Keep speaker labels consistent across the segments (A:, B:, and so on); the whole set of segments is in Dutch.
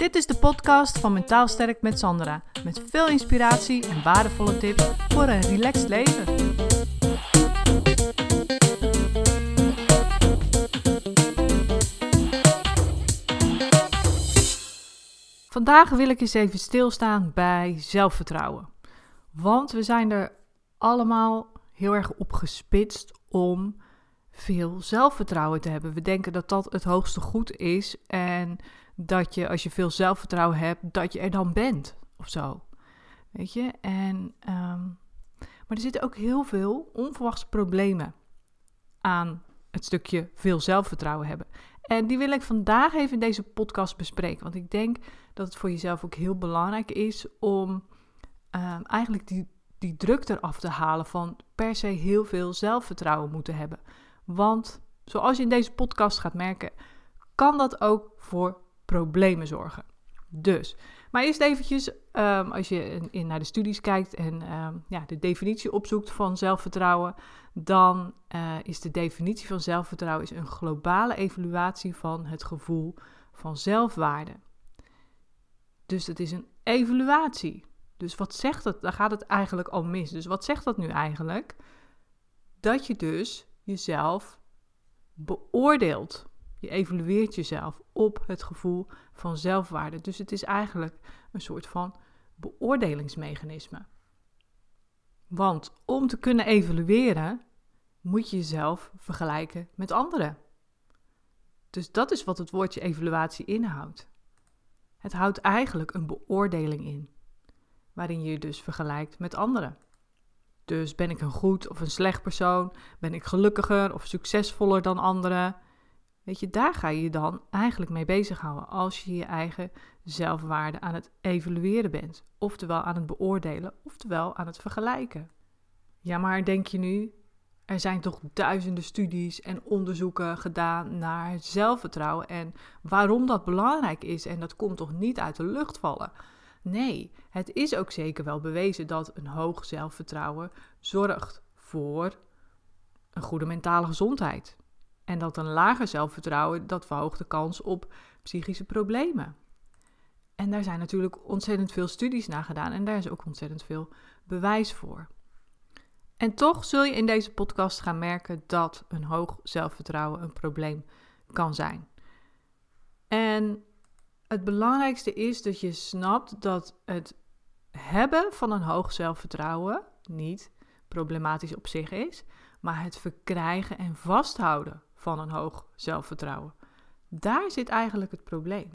A: Dit is de podcast van Mentaal Sterk met Sandra. Met veel inspiratie en waardevolle tips voor een relaxed leven. Vandaag wil ik eens even stilstaan bij zelfvertrouwen. Want we zijn er allemaal heel erg op gespitst om veel zelfvertrouwen te hebben. We denken dat dat het hoogste goed is en dat je als je veel zelfvertrouwen hebt, dat je er dan bent of zo. Weet je? En, ehm, maar er zitten ook heel veel onverwachte problemen aan het stukje veel zelfvertrouwen hebben. En die wil ik vandaag even in deze podcast bespreken. Want ik denk dat het voor jezelf ook heel belangrijk is om ehm, eigenlijk die, die druk eraf te halen van per se heel veel zelfvertrouwen moeten hebben. Want zoals je in deze podcast gaat merken, kan dat ook voor problemen zorgen. Dus, maar eerst eventjes, um, als je in, naar de studies kijkt en um, ja, de definitie opzoekt van zelfvertrouwen, dan uh, is de definitie van zelfvertrouwen is een globale evaluatie van het gevoel van zelfwaarde. Dus het is een evaluatie. Dus wat zegt dat? Daar gaat het eigenlijk al mis. Dus wat zegt dat nu eigenlijk? Dat je dus jezelf beoordeelt. Je evalueert jezelf op het gevoel van zelfwaarde. Dus het is eigenlijk een soort van beoordelingsmechanisme. Want om te kunnen evalueren, moet je jezelf vergelijken met anderen. Dus dat is wat het woordje evaluatie inhoudt. Het houdt eigenlijk een beoordeling in, waarin je je dus vergelijkt met anderen. Dus ben ik een goed of een slecht persoon? Ben ik gelukkiger of succesvoller dan anderen? Weet je, daar ga je je dan eigenlijk mee bezighouden als je je eigen zelfwaarde aan het evalueren bent. Oftewel aan het beoordelen, oftewel aan het vergelijken. Ja, maar denk je nu, er zijn toch duizenden studies en onderzoeken gedaan naar zelfvertrouwen en waarom dat belangrijk is en dat komt toch niet uit de lucht vallen? Nee, het is ook zeker wel bewezen dat een hoog zelfvertrouwen zorgt voor een goede mentale gezondheid. En dat een lager zelfvertrouwen, dat verhoogt de kans op psychische problemen. En daar zijn natuurlijk ontzettend veel studies naar gedaan en daar is ook ontzettend veel bewijs voor. En toch zul je in deze podcast gaan merken dat een hoog zelfvertrouwen een probleem kan zijn. En het belangrijkste is dat je snapt dat het hebben van een hoog zelfvertrouwen niet problematisch op zich is, maar het verkrijgen en vasthouden van een hoog zelfvertrouwen. Daar zit eigenlijk het probleem.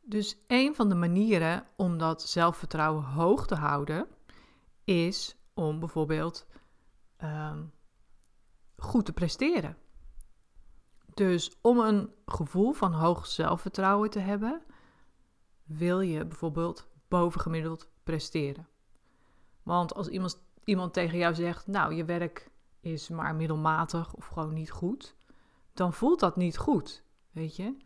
A: Dus een van de manieren om dat zelfvertrouwen hoog te houden is om bijvoorbeeld um, goed te presteren. Dus om een gevoel van hoog zelfvertrouwen te hebben, wil je bijvoorbeeld bovengemiddeld presteren. Want als iemand, iemand tegen jou zegt, nou je werk is maar middelmatig of gewoon niet goed, dan voelt dat niet goed, weet je?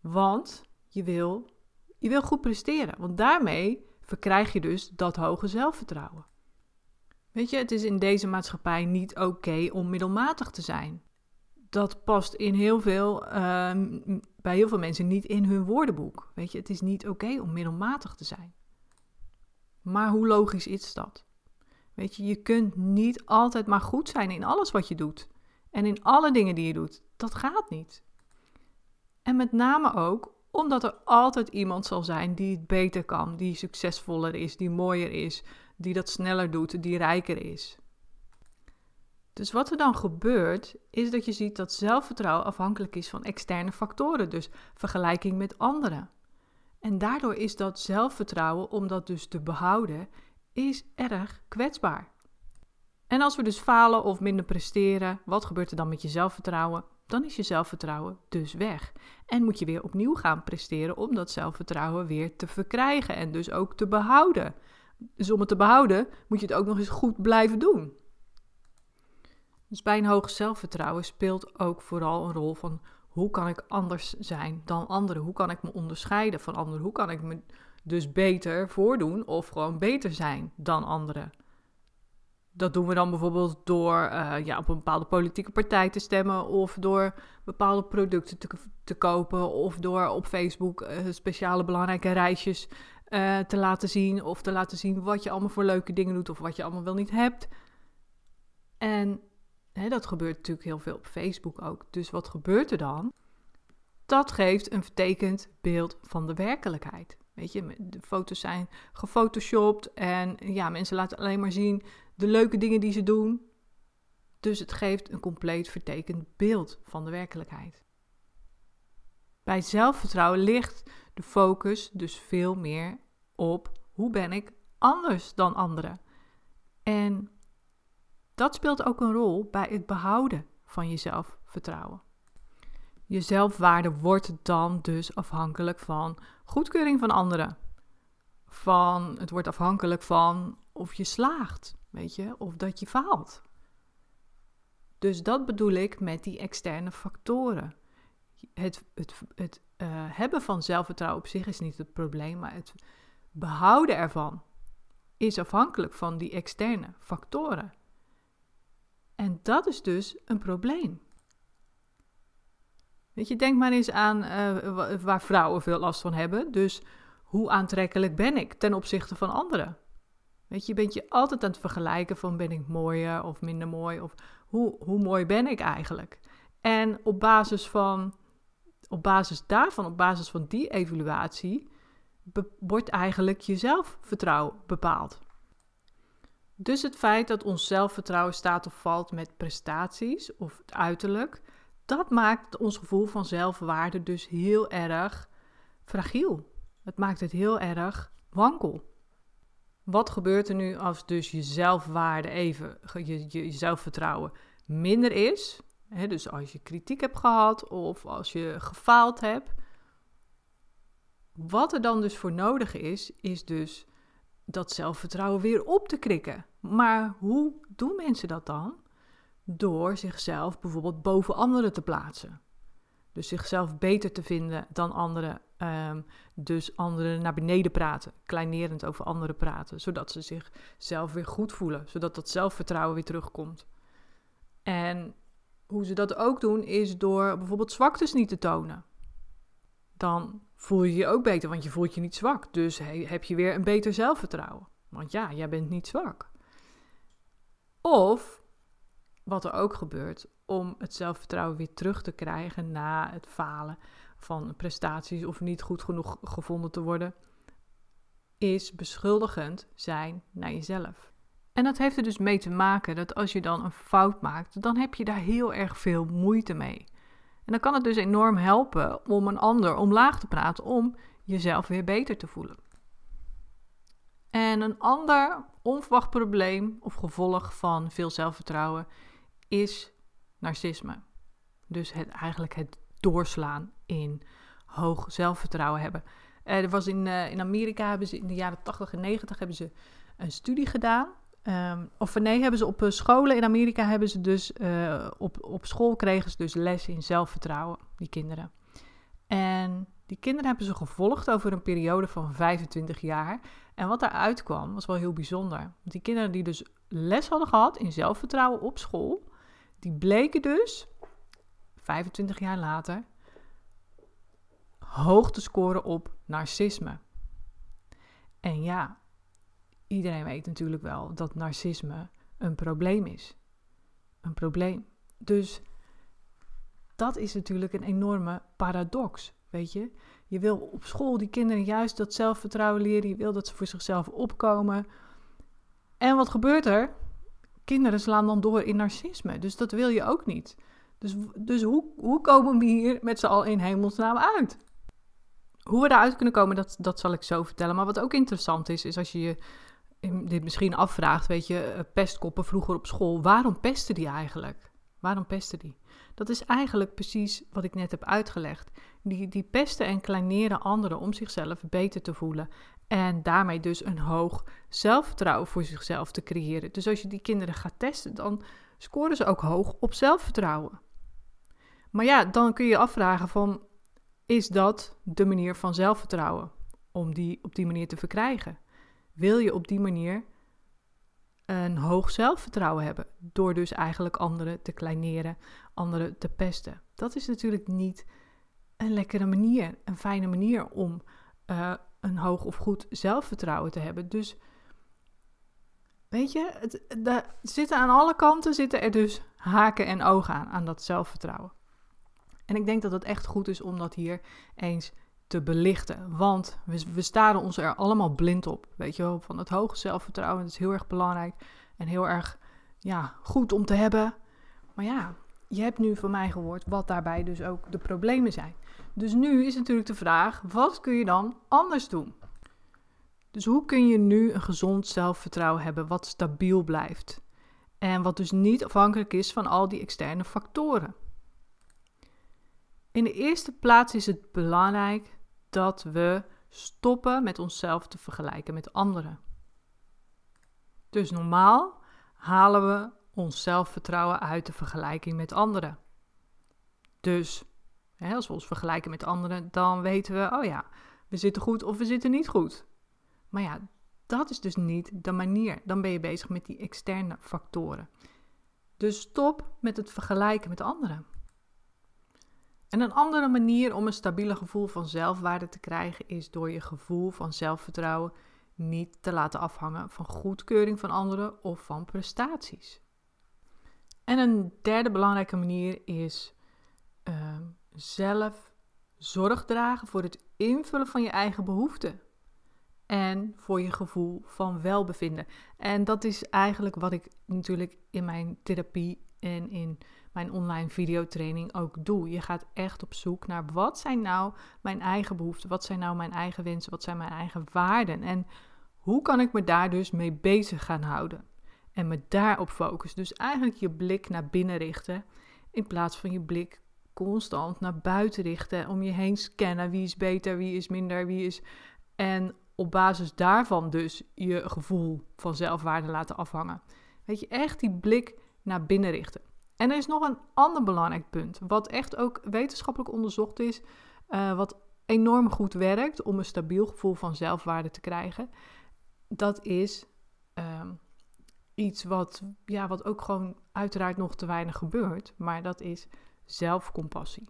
A: Want je wil, je wil goed presteren, want daarmee verkrijg je dus dat hoge zelfvertrouwen. Weet je, het is in deze maatschappij niet oké om middelmatig te zijn. Dat past in heel veel, ehm, bij heel veel mensen niet in hun woordenboek. Weet je, het is niet oké om middelmatig te zijn. Maar hoe logisch is dat? Weet je, je kunt niet altijd maar goed zijn in alles wat je doet. En in alle dingen die je doet. Dat gaat niet. En met name ook omdat er altijd iemand zal zijn die het beter kan, die succesvoller is, die mooier is, die dat sneller doet, die rijker is. Dus wat er dan gebeurt, is dat je ziet dat zelfvertrouwen afhankelijk is van externe factoren, dus vergelijking met anderen. En daardoor is dat zelfvertrouwen, om dat dus te behouden, is erg kwetsbaar. En als we dus falen of minder presteren, wat gebeurt er dan met je zelfvertrouwen? Dan is je zelfvertrouwen dus weg. En moet je weer opnieuw gaan presteren om dat zelfvertrouwen weer te verkrijgen en dus ook te behouden. Dus om het te behouden, moet je het ook nog eens goed blijven doen. Dus bij een hoog zelfvertrouwen speelt ook vooral een rol van hoe kan ik anders zijn dan anderen? Hoe kan ik me onderscheiden van anderen? Hoe kan ik me dus beter voordoen of gewoon beter zijn dan anderen? dat doen we dan bijvoorbeeld door eh, ja, op een bepaalde politieke partij te stemmen of door bepaalde producten te, kopen of door op Facebook uh, speciale belangrijke reisjes uh, te laten zien of te laten zien wat je allemaal voor leuke dingen doet of wat je allemaal wel niet hebt. En dat gebeurt natuurlijk heel veel op Facebook ook. Dus wat gebeurt er dan? Dat geeft een vertekend beeld van de werkelijkheid. Weet je, de foto's zijn gefotoshopt en ja, mensen laten alleen maar zien de leuke dingen die ze doen. Dus het geeft een compleet vertekend beeld van de werkelijkheid. Bij zelfvertrouwen ligt de focus dus veel meer op hoe ben ik anders dan anderen. En dat speelt ook een rol bij het behouden van je zelfvertrouwen. Je zelfwaarde wordt dan dus afhankelijk van goedkeuring van anderen. Van, het wordt afhankelijk van of je slaagt, weet je, of dat je faalt. Dus dat bedoel ik met die externe factoren. Het, het, het uh, hebben van zelfvertrouwen op zich is niet het probleem, maar het behouden ervan is afhankelijk van die externe factoren. En dat is dus een probleem. Weet je, denk maar eens aan uh, waar vrouwen veel last van hebben. Dus hoe aantrekkelijk ben ik ten opzichte van anderen? Weet je, je bent je altijd aan het vergelijken van ben ik mooier of minder mooi of hoe, hoe mooi ben ik eigenlijk? En op basis van, op basis daarvan, op basis van die evaluatie, wordt eigenlijk je zelfvertrouwen bepaald. Dus het feit dat ons zelfvertrouwen staat of valt met prestaties of het uiterlijk, dat maakt ons gevoel van zelfwaarde dus heel erg fragiel. Het maakt het heel erg wankel. Wat gebeurt er nu als dus je zelfwaarde even, je, je, zelfvertrouwen minder is? dus als je kritiek hebt gehad of als je gefaald hebt. Wat er dan dus voor nodig is, is dus dat zelfvertrouwen weer op te krikken. Maar hoe doen mensen dat dan? Door zichzelf bijvoorbeeld boven anderen te plaatsen. Dus zichzelf beter te vinden dan anderen. Um, dus anderen naar beneden praten, kleinerend over anderen praten, zodat ze zichzelf weer goed voelen, zodat dat zelfvertrouwen weer terugkomt. En hoe ze dat ook doen, is door bijvoorbeeld zwaktes niet te tonen. Dan voel je je ook beter, want je voelt je niet zwak. Dus heb je weer een beter zelfvertrouwen. Want ja, jij bent niet zwak. Of, wat er ook gebeurt, om het zelfvertrouwen weer terug te krijgen na het falen van prestaties of niet goed genoeg gevonden te worden, is beschuldigend zijn naar jezelf. En dat heeft er dus mee te maken dat als je dan een fout maakt, dan heb je daar heel erg veel moeite mee. En dan kan het dus enorm helpen om een ander omlaag te praten om jezelf weer beter te voelen. En een ander onverwacht probleem of gevolg van veel zelfvertrouwen is narcisme. Dus het, eigenlijk het doorslaan in hoog zelfvertrouwen hebben. Uh, er was in, uh, in Amerika hebben ze in de jaren 80 en 90 hebben ze een studie gedaan. Um, of nee, hebben ze op uh, scholen in Amerika hebben ze dus op, op school kregen ze dus les in zelfvertrouwen, die kinderen. En die kinderen hebben ze gevolgd over een periode van 25 jaar. En wat daaruit kwam, was wel heel bijzonder. Die kinderen die dus les hadden gehad in zelfvertrouwen op school, die bleken dus 25 jaar later hoog te scoren op narcisme. En ja, iedereen weet natuurlijk wel dat narcisme een probleem is. Een probleem. Dus dat is natuurlijk een enorme paradox, weet je. Je wil op school die kinderen juist dat zelfvertrouwen leren. Je wil dat ze voor zichzelf opkomen. En wat gebeurt er? Kinderen slaan dan door in narcisme. Dus dat wil je ook niet. Dus, dus hoe, hoe komen we hier met z'n allen in hemelsnaam uit? Hoe we daaruit kunnen komen, dat, dat zal ik zo vertellen. Maar wat ook interessant is, is als je je dit misschien afvraagt, weet je, eh, pestkoppen vroeger op school, waarom pesten die eigenlijk? Waarom pesten die? Dat is eigenlijk precies wat ik net heb uitgelegd. Die, die pesten en kleineren anderen om zichzelf beter te voelen. En daarmee dus een hoog zelfvertrouwen voor zichzelf te creëren. Dus als je die kinderen gaat testen, dan scoren ze ook hoog op zelfvertrouwen. Maar ja, dan kun je je afvragen van, is dat de manier van zelfvertrouwen om die op die manier te verkrijgen? Wil je op die manier een hoog zelfvertrouwen hebben. Door dus eigenlijk anderen te kleineren, anderen te pesten. Dat is natuurlijk niet een lekkere manier, een fijne manier om uh, een hoog of goed zelfvertrouwen te hebben. Dus weet je, het, de, zitten aan alle kanten zitten er dus haken en ogen aan, aan dat zelfvertrouwen. En ik denk dat het echt goed is om dat hier eens te belichten. Want we, we staren ons er allemaal blind op. Weet je wel, van het hoge zelfvertrouwen. Dat is heel erg belangrijk en heel erg ja, goed om te hebben. Maar ja, je hebt nu van mij gehoord wat daarbij dus ook de problemen zijn. Dus nu is natuurlijk de vraag: wat kun je dan anders doen? Dus hoe kun je nu een gezond zelfvertrouwen hebben wat stabiel blijft? En wat dus niet afhankelijk is van al die externe factoren. In de eerste plaats is het belangrijk dat we stoppen met onszelf te vergelijken met anderen. Dus normaal halen we ons zelfvertrouwen uit de vergelijking met anderen. Dus hè, als we ons vergelijken met anderen, dan weten we, oh ja, we zitten goed of we zitten niet goed. Maar ja, dat is dus niet de manier. Dan ben je bezig met die externe factoren. Dus stop met het vergelijken met anderen. En een andere manier om een stabiele gevoel van zelfwaarde te krijgen is door je gevoel van zelfvertrouwen niet te laten afhangen van goedkeuring van anderen of van prestaties. En een derde belangrijke manier is uh, zelf zorg dragen voor het invullen van je eigen behoeften. En voor je gevoel van welbevinden. En dat is eigenlijk wat ik natuurlijk in mijn therapie en in mijn online videotraining ook doe. Je gaat echt op zoek naar wat zijn nou mijn eigen behoeften, wat zijn nou mijn eigen wensen, wat zijn mijn eigen waarden en hoe kan ik me daar dus mee bezig gaan houden en me daarop focussen. Dus eigenlijk je blik naar binnen richten in plaats van je blik constant naar buiten richten, om je heen scannen wie is beter, wie is minder, wie is en op basis daarvan dus je gevoel van zelfwaarde laten afhangen. Weet je, echt die blik naar binnen richten. En er is nog een ander belangrijk punt, wat echt ook wetenschappelijk onderzocht is, uh, wat enorm goed werkt om een stabiel gevoel van zelfwaarde te krijgen. Dat is iets wat, ja, wat ook gewoon uiteraard nog te weinig gebeurt, maar dat is zelfcompassie.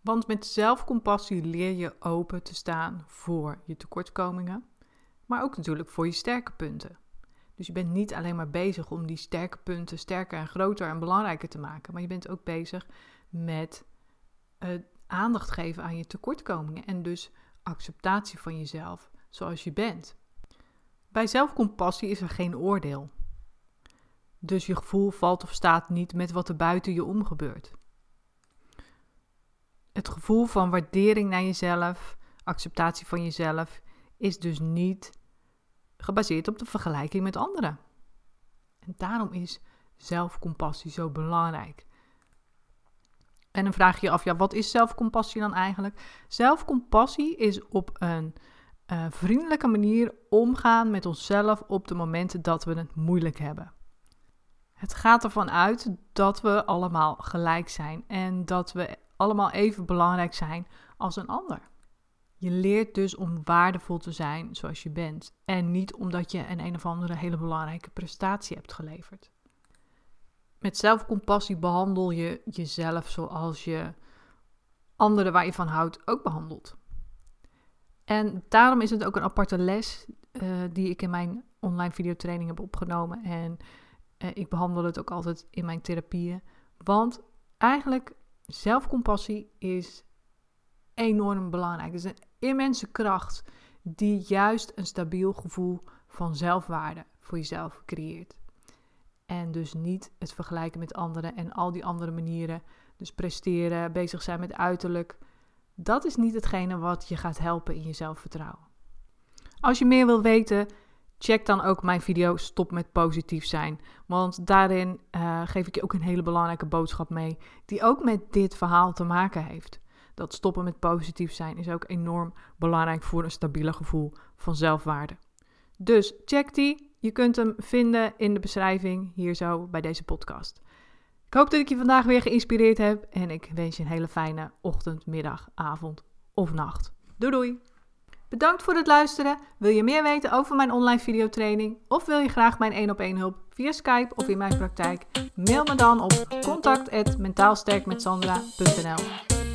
A: Want met zelfcompassie leer je open te staan voor je tekortkomingen, maar ook natuurlijk voor je sterke punten. Dus je bent niet alleen maar bezig om die sterke punten sterker en groter en belangrijker te maken, maar je bent ook bezig met uh, aandacht geven aan je tekortkomingen en dus acceptatie van jezelf zoals je bent. Bij zelfcompassie is er geen oordeel. Dus je gevoel valt of staat niet met wat er buiten je om gebeurt. Het gevoel van waardering naar jezelf, acceptatie van jezelf, is dus niet gebaseerd op de vergelijking met anderen. En daarom is zelfcompassie zo belangrijk. En dan vraag je je af, ja, wat is zelfcompassie dan eigenlijk? Zelfcompassie is op een uh, vriendelijke manier omgaan met onszelf op de momenten dat we het moeilijk hebben. Het gaat ervan uit dat we allemaal gelijk zijn en dat we allemaal even belangrijk zijn als een ander. Je leert dus om waardevol te zijn zoals je bent en niet omdat je een een of andere hele belangrijke prestatie hebt geleverd. Met zelfcompassie behandel je jezelf zoals je anderen waar je van houdt ook behandelt. En daarom is het ook een aparte les uh, die ik in mijn online videotraining heb opgenomen. En uh, ik behandel het ook altijd in mijn therapieën. Want eigenlijk zelfcompassie is enorm belangrijk. Het is een immense kracht die juist een stabiel gevoel van zelfwaarde voor jezelf creëert. En dus niet het vergelijken met anderen en al die andere manieren. Dus presteren, bezig zijn met uiterlijk. Dat is niet hetgene wat je gaat helpen in je zelfvertrouwen. Als je meer wil weten, check dan ook mijn video Stop met positief zijn. Want daarin uh, geef ik je ook een hele belangrijke boodschap mee, die ook met dit verhaal te maken heeft. Dat stoppen met positief zijn is ook enorm belangrijk voor een stabiele gevoel van zelfwaarde. Dus check die. Je kunt hem vinden in de beschrijving hier zo bij deze podcast. Hoop dat ik je vandaag weer geïnspireerd heb en ik wens je een hele fijne ochtend, middag, avond of nacht. Doei doei! Bedankt voor het luisteren. Wil je meer weten over mijn online videotraining of wil je graag mijn 1 op 1 hulp via Skype of in mijn praktijk? Mail me dan op contact@mentaalsterkmetsandra.nl.